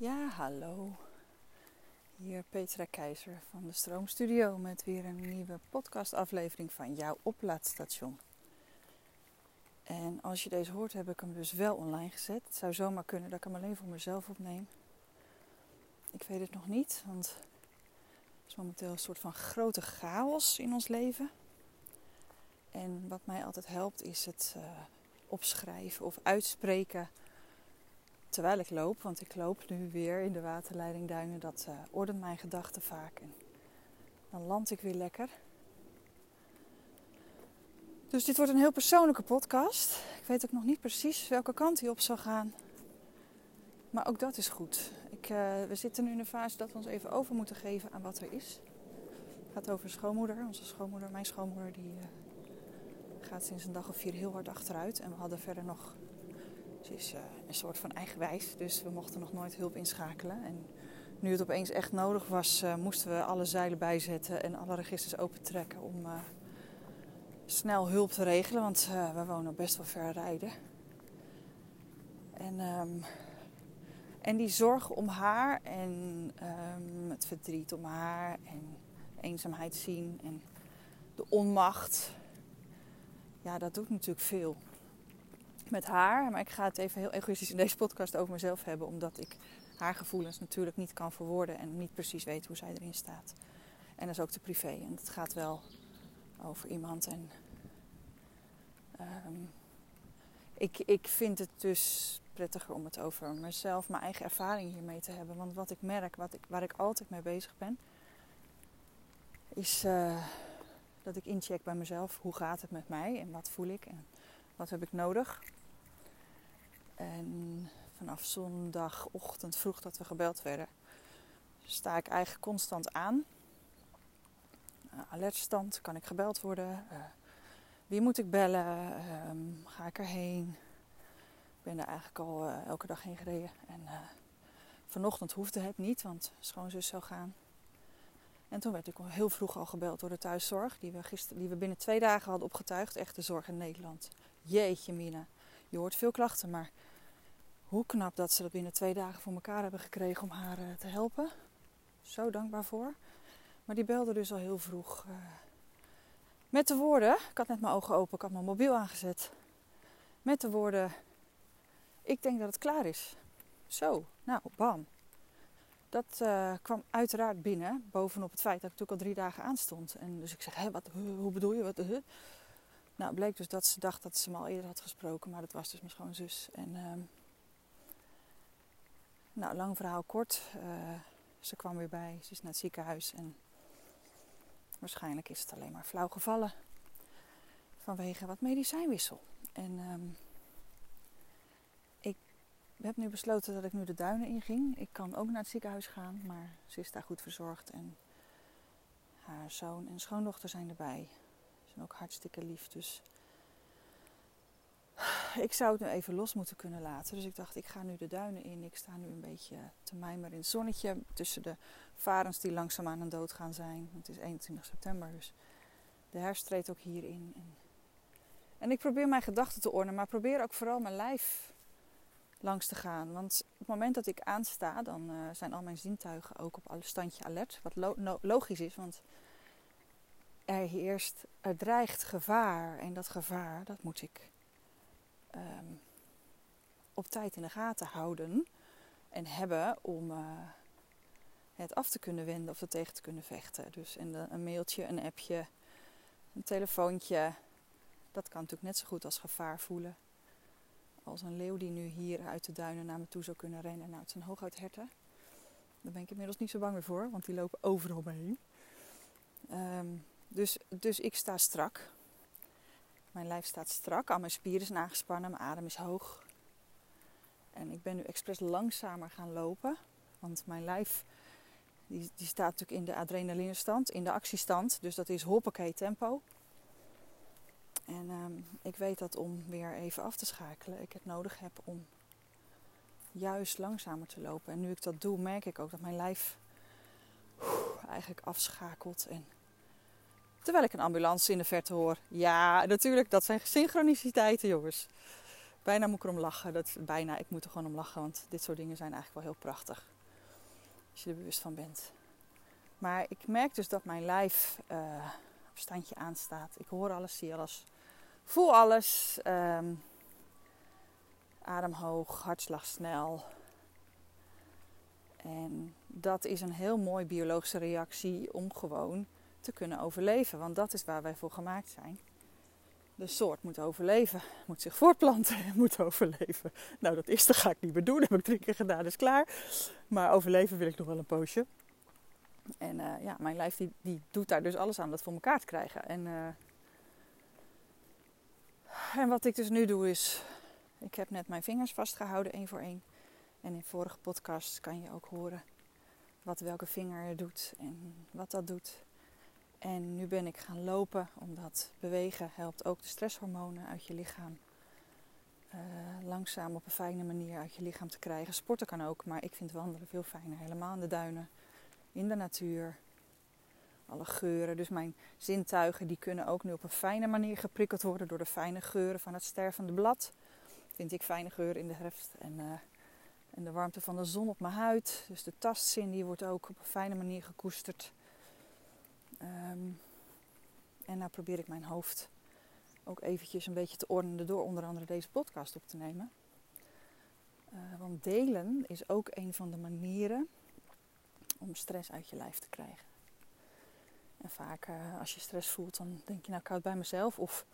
Ja, hallo. Hier Petra Keizer van de Stroomstudio met weer een nieuwe podcastaflevering van jouw oplaadstation. En als je deze hoort, heb ik hem dus wel online gezet. Het zou zomaar kunnen dat ik hem alleen voor mezelf opneem. Ik weet het nog niet, want het is momenteel een soort van grote chaos in ons leven. En wat mij altijd helpt is het uh, opschrijven of uitspreken terwijl ik loop, want ik loop nu weer in de waterleiding Duinen, dat uh, ordent mijn gedachten vaak. Dan land ik weer lekker. Dus dit wordt een heel persoonlijke podcast. Ik weet ook nog niet precies welke kant hij op zal gaan. Maar ook dat is goed. Ik, uh, we zitten nu in een fase dat we ons even over moeten geven aan wat er is. Het gaat over schoonmoeder. Onze schoonmoeder, mijn schoonmoeder, die uh, gaat sinds een dag of vier heel hard achteruit. En we hadden verder nog ze is uh, een soort van eigenwijs, dus we mochten nog nooit hulp inschakelen. En nu het opeens echt nodig was, uh, moesten we alle zeilen bijzetten en alle registers opentrekken om uh, snel hulp te regelen, want we wonen best wel ver rijden. En, um, en die zorg om haar en um, het verdriet om haar en eenzaamheid zien en de onmacht, ja, dat doet natuurlijk veel met haar. Maar ik ga het even heel egoïstisch in deze podcast over mezelf hebben. Omdat ik haar gevoelens natuurlijk niet kan verwoorden. En niet precies weet hoe zij erin staat. En dat is ook te privé. En het gaat wel over iemand. En um, ik, ik vind het dus prettiger om het over mezelf, mijn eigen ervaring hiermee te hebben. Want wat ik merk, wat ik, waar ik altijd mee bezig ben, is uh, dat ik incheck bij mezelf. Hoe gaat het met mij en wat voel ik en wat heb ik nodig? En vanaf zondagochtend vroeg dat we gebeld werden, sta ik eigenlijk constant aan. Uh, alertstand, kan ik gebeld worden? Uh, wie moet ik bellen? Uh, ga ik erheen? Ik ben er eigenlijk al uh, elke dag heen gereden. En vanochtend hoefde het niet, want schoonzus zou gaan. En toen werd ik heel vroeg al gebeld door de thuiszorg, die we, gister, die we binnen twee dagen hadden opgetuigd. Echte zorg in Nederland. Jeetje, Mina. Je hoort veel klachten, maar hoe knap dat ze dat binnen twee dagen voor elkaar hebben gekregen om haar uh, te helpen. Zo dankbaar voor. Maar die belde dus al heel vroeg. Uh, met de woorden, ik had net mijn ogen open, ik had mijn mobiel aangezet. Met de woorden, ik denk dat het klaar is. Zo, nou, bam. Dat uh, kwam uiteraard binnen, bovenop het feit dat ik natuurlijk al drie dagen aanstond. En dus ik zeg, hé, wat, hoe bedoel je? Wat? Nou, bleek dus dat ze dacht dat ze me al eerder had gesproken, maar dat was dus mijn schoonzus. En uh, nou, lang verhaal kort. Uh, ze kwam weer bij, ze is naar het ziekenhuis en waarschijnlijk is het alleen maar flauw gevallen vanwege wat medicijnwissel. En um, ik heb nu besloten dat ik nu de duinen inging. Ik kan ook naar het ziekenhuis gaan, maar ze is daar goed verzorgd en haar zoon en schoondochter zijn erbij. Ze zijn ook hartstikke lief, dus ik zou het nu even los moeten kunnen laten. Dus ik dacht, ik ga nu de duinen in. Ik sta nu een beetje te mijmeren in het zonnetje. Tussen de varens die langzaam aan dood gaan zijn. Het is 21 september, dus de herfst treedt ook hierin. En, en ik probeer mijn gedachten te ordenen, maar probeer ook vooral mijn lijf langs te gaan. Want op het moment dat ik aansta, dan uh, zijn al mijn zintuigen ook op alle standje alert. Wat logisch is, want er heerst, er dreigt gevaar. En dat gevaar, dat moet ik um, op tijd in de gaten houden en hebben om uh, het af te kunnen wenden of er tegen te kunnen vechten. Dus een mailtje, een appje, een telefoontje, dat kan natuurlijk net zo goed als gevaar voelen. Als een leeuw die nu hier uit de duinen naar me toe zou kunnen rennen. Nou, het zijn hooguit herten. Daar ben ik inmiddels niet zo bang meer voor, want die lopen overal mee. Um, dus, dus ik sta strak. Mijn lijf staat strak, al mijn spieren zijn aangespannen, mijn adem is hoog. En ik ben nu expres langzamer gaan lopen, want mijn lijf die, die staat natuurlijk in de adrenalinestand, in de actiestand. Dus dat is hoppakee tempo. En um, ik weet dat om weer even af te schakelen, ik het nodig heb om juist langzamer te lopen. En nu ik dat doe, merk ik ook dat mijn lijf eigenlijk afschakelt en Terwijl ik een ambulance in de verte hoor. Ja, natuurlijk, dat zijn synchroniciteiten, jongens. bijna moet ik erom lachen. Dat, bijna, ik moet er gewoon om lachen, want dit soort dingen zijn eigenlijk wel heel prachtig. Als je er bewust van bent. Maar ik merk dus dat mijn lijf uh, op standje aanstaat. Ik hoor alles, zie alles, voel alles. Um, adem hoog, hartslag snel. En dat is een heel mooi biologische reactie om gewoon te kunnen overleven. Want dat is waar wij voor gemaakt zijn. De soort moet overleven, moet zich voortplanten en moet overleven. Nou, dat eerste ga ik niet meer doen, dat heb ik drie keer gedaan, is klaar. Maar overleven wil ik nog wel een poosje. En uh, ja, mijn lijf die, die doet daar dus alles aan dat voor elkaar te krijgen. En, uh, en wat ik dus nu doe is, ik heb net mijn vingers vastgehouden, één voor één. En in vorige podcast kan je ook horen wat welke vinger doet en wat dat doet. En nu ben ik gaan lopen, omdat bewegen helpt ook de stresshormonen uit je lichaam uh, langzaam op een fijne manier uit je lichaam te krijgen. Sporten kan ook, maar ik vind wandelen veel fijner. Helemaal in de duinen, in de natuur, alle geuren. Dus mijn zintuigen die kunnen ook nu op een fijne manier geprikkeld worden door de fijne geuren van het stervende blad. Vind ik fijne geuren in de herfst. En, uh, en de warmte van de zon op mijn huid. Dus de tastzin die wordt ook op een fijne manier gekoesterd. Um, en nou probeer ik mijn hoofd ook eventjes een beetje te ordenen door onder andere deze podcast op te nemen. Uh, want delen is ook een van de manieren om stress uit je lijf te krijgen. En vaak uh, als je stress voelt, dan denk je nou koud bij mezelf. Of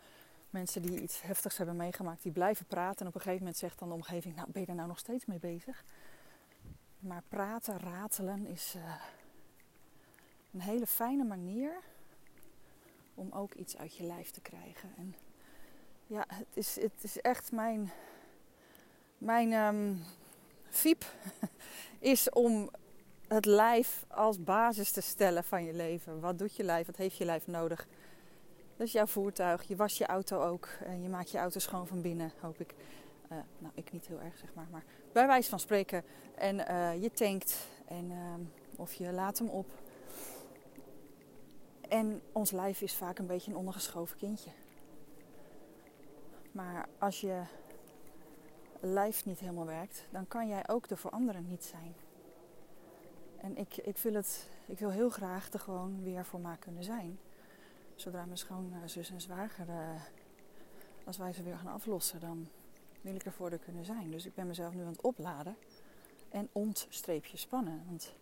mensen die iets heftigs hebben meegemaakt, die blijven praten. En op een gegeven moment zegt dan de omgeving, nou ben je er nou nog steeds mee bezig? Maar praten, ratelen is uh, een hele fijne manier om ook iets uit je lijf te krijgen. En ja, het is, het is echt mijn, mijn um, fiep is om het lijf als basis te stellen van je leven. Wat doet je lijf? Wat heeft je lijf nodig? Dat is jouw voertuig. Je was je auto ook. En je maakt je auto schoon van binnen, hoop ik. Uh, nou, ik niet heel erg, zeg maar. Maar bij wijze van spreken. En uh, je tankt. En, uh, of je laat hem op. En ons lijf is vaak een beetje een ondergeschoven kindje. Maar als je lijf niet helemaal werkt, dan kan jij ook er voor anderen niet zijn. En ik, ik, wil het, ik wil heel graag er gewoon weer voor ma kunnen zijn. Zodra mijn schoonzus en zwager, uh, als wij ze weer gaan aflossen, dan wil ik er kunnen zijn. Dus ik ben mezelf nu aan het opladen en ontstreepje spannen. Want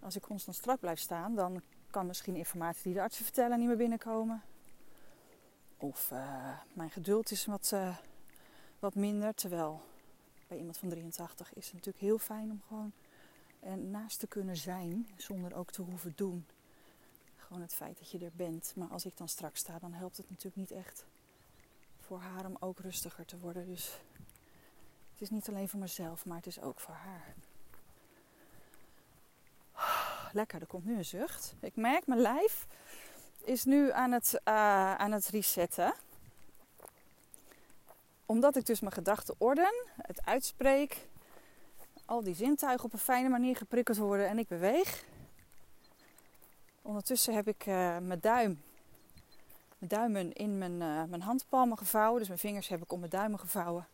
als ik constant strak blijf staan, dan kan misschien informatie die de artsen vertellen niet meer binnenkomen. Of uh, mijn geduld is wat, uh, wat minder. Terwijl bij iemand van 83 is het natuurlijk heel fijn om gewoon naast te kunnen zijn zonder ook te hoeven doen. Gewoon het feit dat je er bent. Maar als ik dan straks sta, dan helpt het natuurlijk niet echt voor haar om ook rustiger te worden. Dus het is niet alleen voor mezelf, maar het is ook voor haar lekker, er komt nu een zucht. Ik merk, mijn lijf is nu aan het, uh, aan het resetten. Omdat ik dus mijn gedachten orden, het uitspreek, al die zintuigen op een fijne manier geprikkeld worden en ik beweeg. Ondertussen heb ik uh, mijn duim, mijn duimen in mijn, uh, mijn handpalmen gevouwen. Dus mijn vingers heb ik om mijn duimen gevouwen.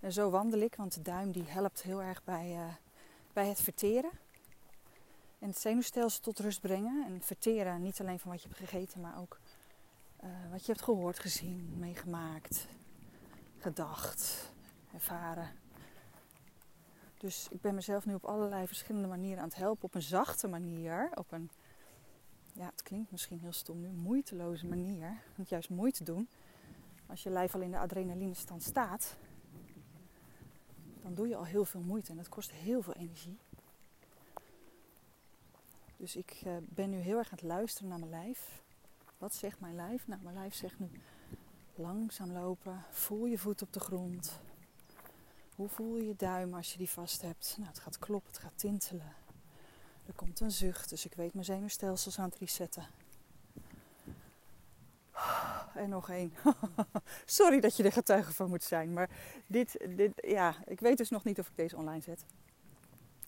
En zo wandel ik, want de duim die helpt heel erg bij, bij het verteren. En het zenuwstelsel tot rust brengen. En verteren niet alleen van wat je hebt gegeten, maar ook uh, wat je hebt gehoord, gezien, meegemaakt, gedacht, ervaren. Dus ik ben mezelf nu op allerlei verschillende manieren aan het helpen. Op een zachte manier. Op een, ja, het klinkt misschien heel stom nu, moeiteloze manier. Want juist moeite doen. Als je lijf al in de adrenaline stand staat, dan doe je al heel veel moeite. En dat kost heel veel energie. Dus ik uh, ben nu heel erg aan het luisteren naar mijn lijf. Wat zegt mijn lijf? Nou, mijn lijf zegt nu langzaam lopen. Voel je voet op de grond. Hoe voel je je duim als je die vast hebt? Nou, het gaat kloppen, het gaat tintelen. Er komt een zucht, dus ik weet mijn zenuwstelsels aan het resetten. En nog één. Sorry dat je er getuige van moet zijn. Maar dit, dit, ja, ik weet dus nog niet of ik deze online zet.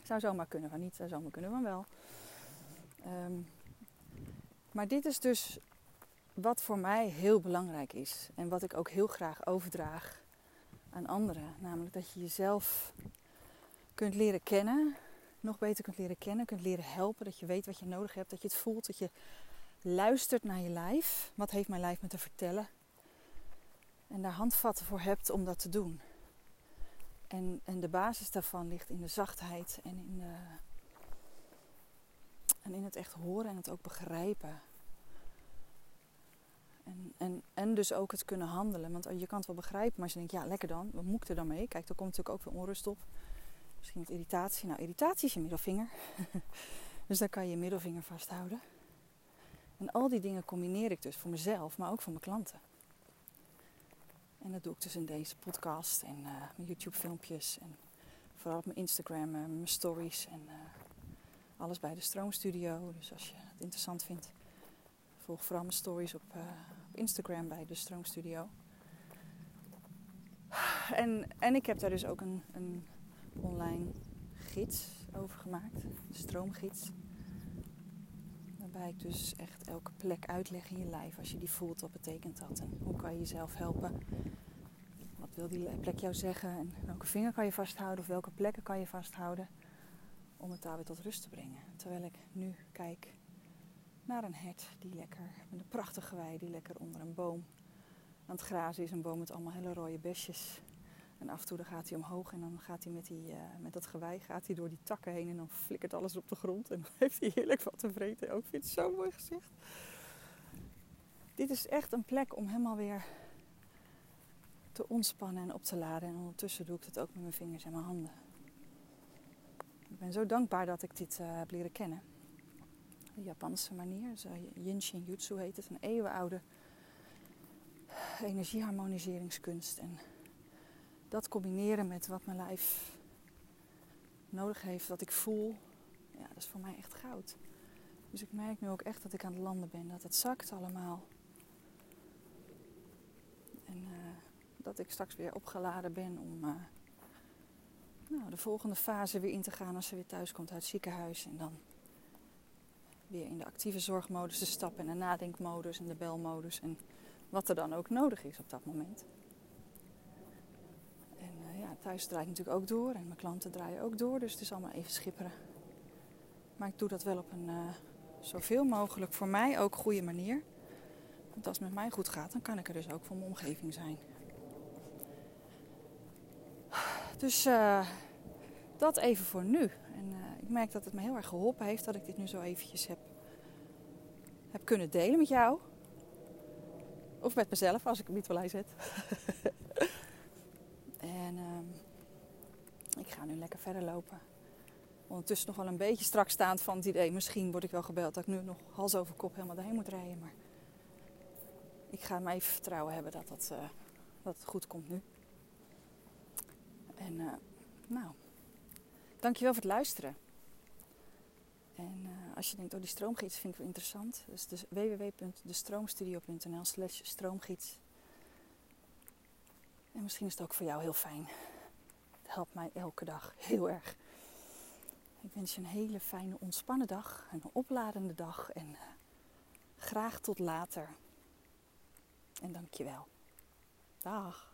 Zou zomaar kunnen, van niet. Zou zomaar kunnen, maar wel. Um, maar dit is dus wat voor mij heel belangrijk is. En wat ik ook heel graag overdraag aan anderen. Namelijk dat je jezelf kunt leren kennen, nog beter kunt leren kennen, kunt leren helpen. Dat je weet wat je nodig hebt, dat je het voelt, dat je luistert naar je lijf. Wat heeft mijn lijf me te vertellen? En daar handvatten voor hebt om dat te doen. En, en de basis daarvan ligt in de zachtheid en in, de, en in het echt horen en het ook begrijpen. En, en, en dus ook het kunnen handelen. Want je kan het wel begrijpen, maar als je denkt, ja lekker dan, wat moet ik er dan mee? Kijk, er komt natuurlijk ook veel onrust op. Misschien met irritatie. Nou, irritatie is je middelvinger. dus dan kan je je middelvinger vasthouden. En al die dingen combineer ik dus voor mezelf, maar ook voor mijn klanten. En dat doe ik dus in deze podcast en uh, mijn YouTube filmpjes en vooral op mijn Instagram, en mijn stories en uh, alles bij de Stroomstudio. Dus als je het interessant vindt, volg vooral mijn stories op, uh, op Instagram bij de Stroomstudio. En, en ik heb daar dus ook een, een online gids over gemaakt, de stroomgids. Waarbij ik dus echt elke plek uitleg in je lijf. Als je die voelt, wat betekent dat? En hoe kan je jezelf helpen? Wat wil die plek jou zeggen? En welke vinger kan je vasthouden? Of welke plekken kan je vasthouden? Om het daar weer tot rust te brengen. Terwijl ik nu kijk naar een hert die lekker, met een prachtige wei, die lekker onder een boom aan het grazen is. Een boom met allemaal hele rode besjes. En af en toe dan gaat hij omhoog en dan gaat hij met, die, uh, met dat gewei gaat hij door die takken heen en dan flikkert alles op de grond. En dan heeft hij heerlijk wat te vreten. Ook vind het zo mooi gezicht. Dit is echt een plek om helemaal weer te ontspannen en op te laden. En ondertussen doe ik dat ook met mijn vingers en mijn handen. Ik ben zo dankbaar dat ik dit uh, heb leren kennen. De Japanse manier, dus, uh, Yin Shin Jutsu heet het, een eeuwenoude energieharmoniseringskunst. En dat combineren met wat mijn lijf nodig heeft, wat ik voel, ja, dat is voor mij echt goud. Dus ik merk nu ook echt dat ik aan het landen ben, dat het zakt allemaal. En uh, dat ik straks weer opgeladen ben om nou, de volgende fase weer in te gaan als ze weer thuis komt uit het ziekenhuis. En dan weer in de actieve zorgmodus te stappen en de nadenkmodus en de belmodus en wat er dan ook nodig is op dat moment thuis draait natuurlijk ook door en mijn klanten draaien ook door. Dus het is allemaal even schipperen. Maar ik doe dat wel op een uh, zoveel mogelijk voor mij ook goede manier. Want als het met mij goed gaat, dan kan ik er dus ook voor mijn omgeving zijn. Dus uh, dat even voor nu. En uh, ik merk dat het me heel erg geholpen heeft dat ik dit nu zo eventjes heb, heb kunnen delen met jou. Of met mezelf, als ik hem niet wel zet. En uh, ik ga nu lekker verder lopen. Ondertussen nog wel een beetje strak staand van het idee. Misschien word ik wel gebeld dat ik nu nog hals over kop helemaal daarheen moet rijden. Maar ik ga me even vertrouwen hebben dat, dat, uh, dat het goed komt nu. En uh, nou, dankjewel voor het luisteren. En uh, als je denkt, oh die stroomgids vind ik wel interessant. Dus, dus www.destroomstudio.nl slash stroomgids. En misschien is het ook voor jou heel fijn. Het helpt mij elke dag heel erg. Ik wens je een hele fijne, ontspannen dag. Een opladende dag. En uh, graag tot later. En dank je wel. Dag.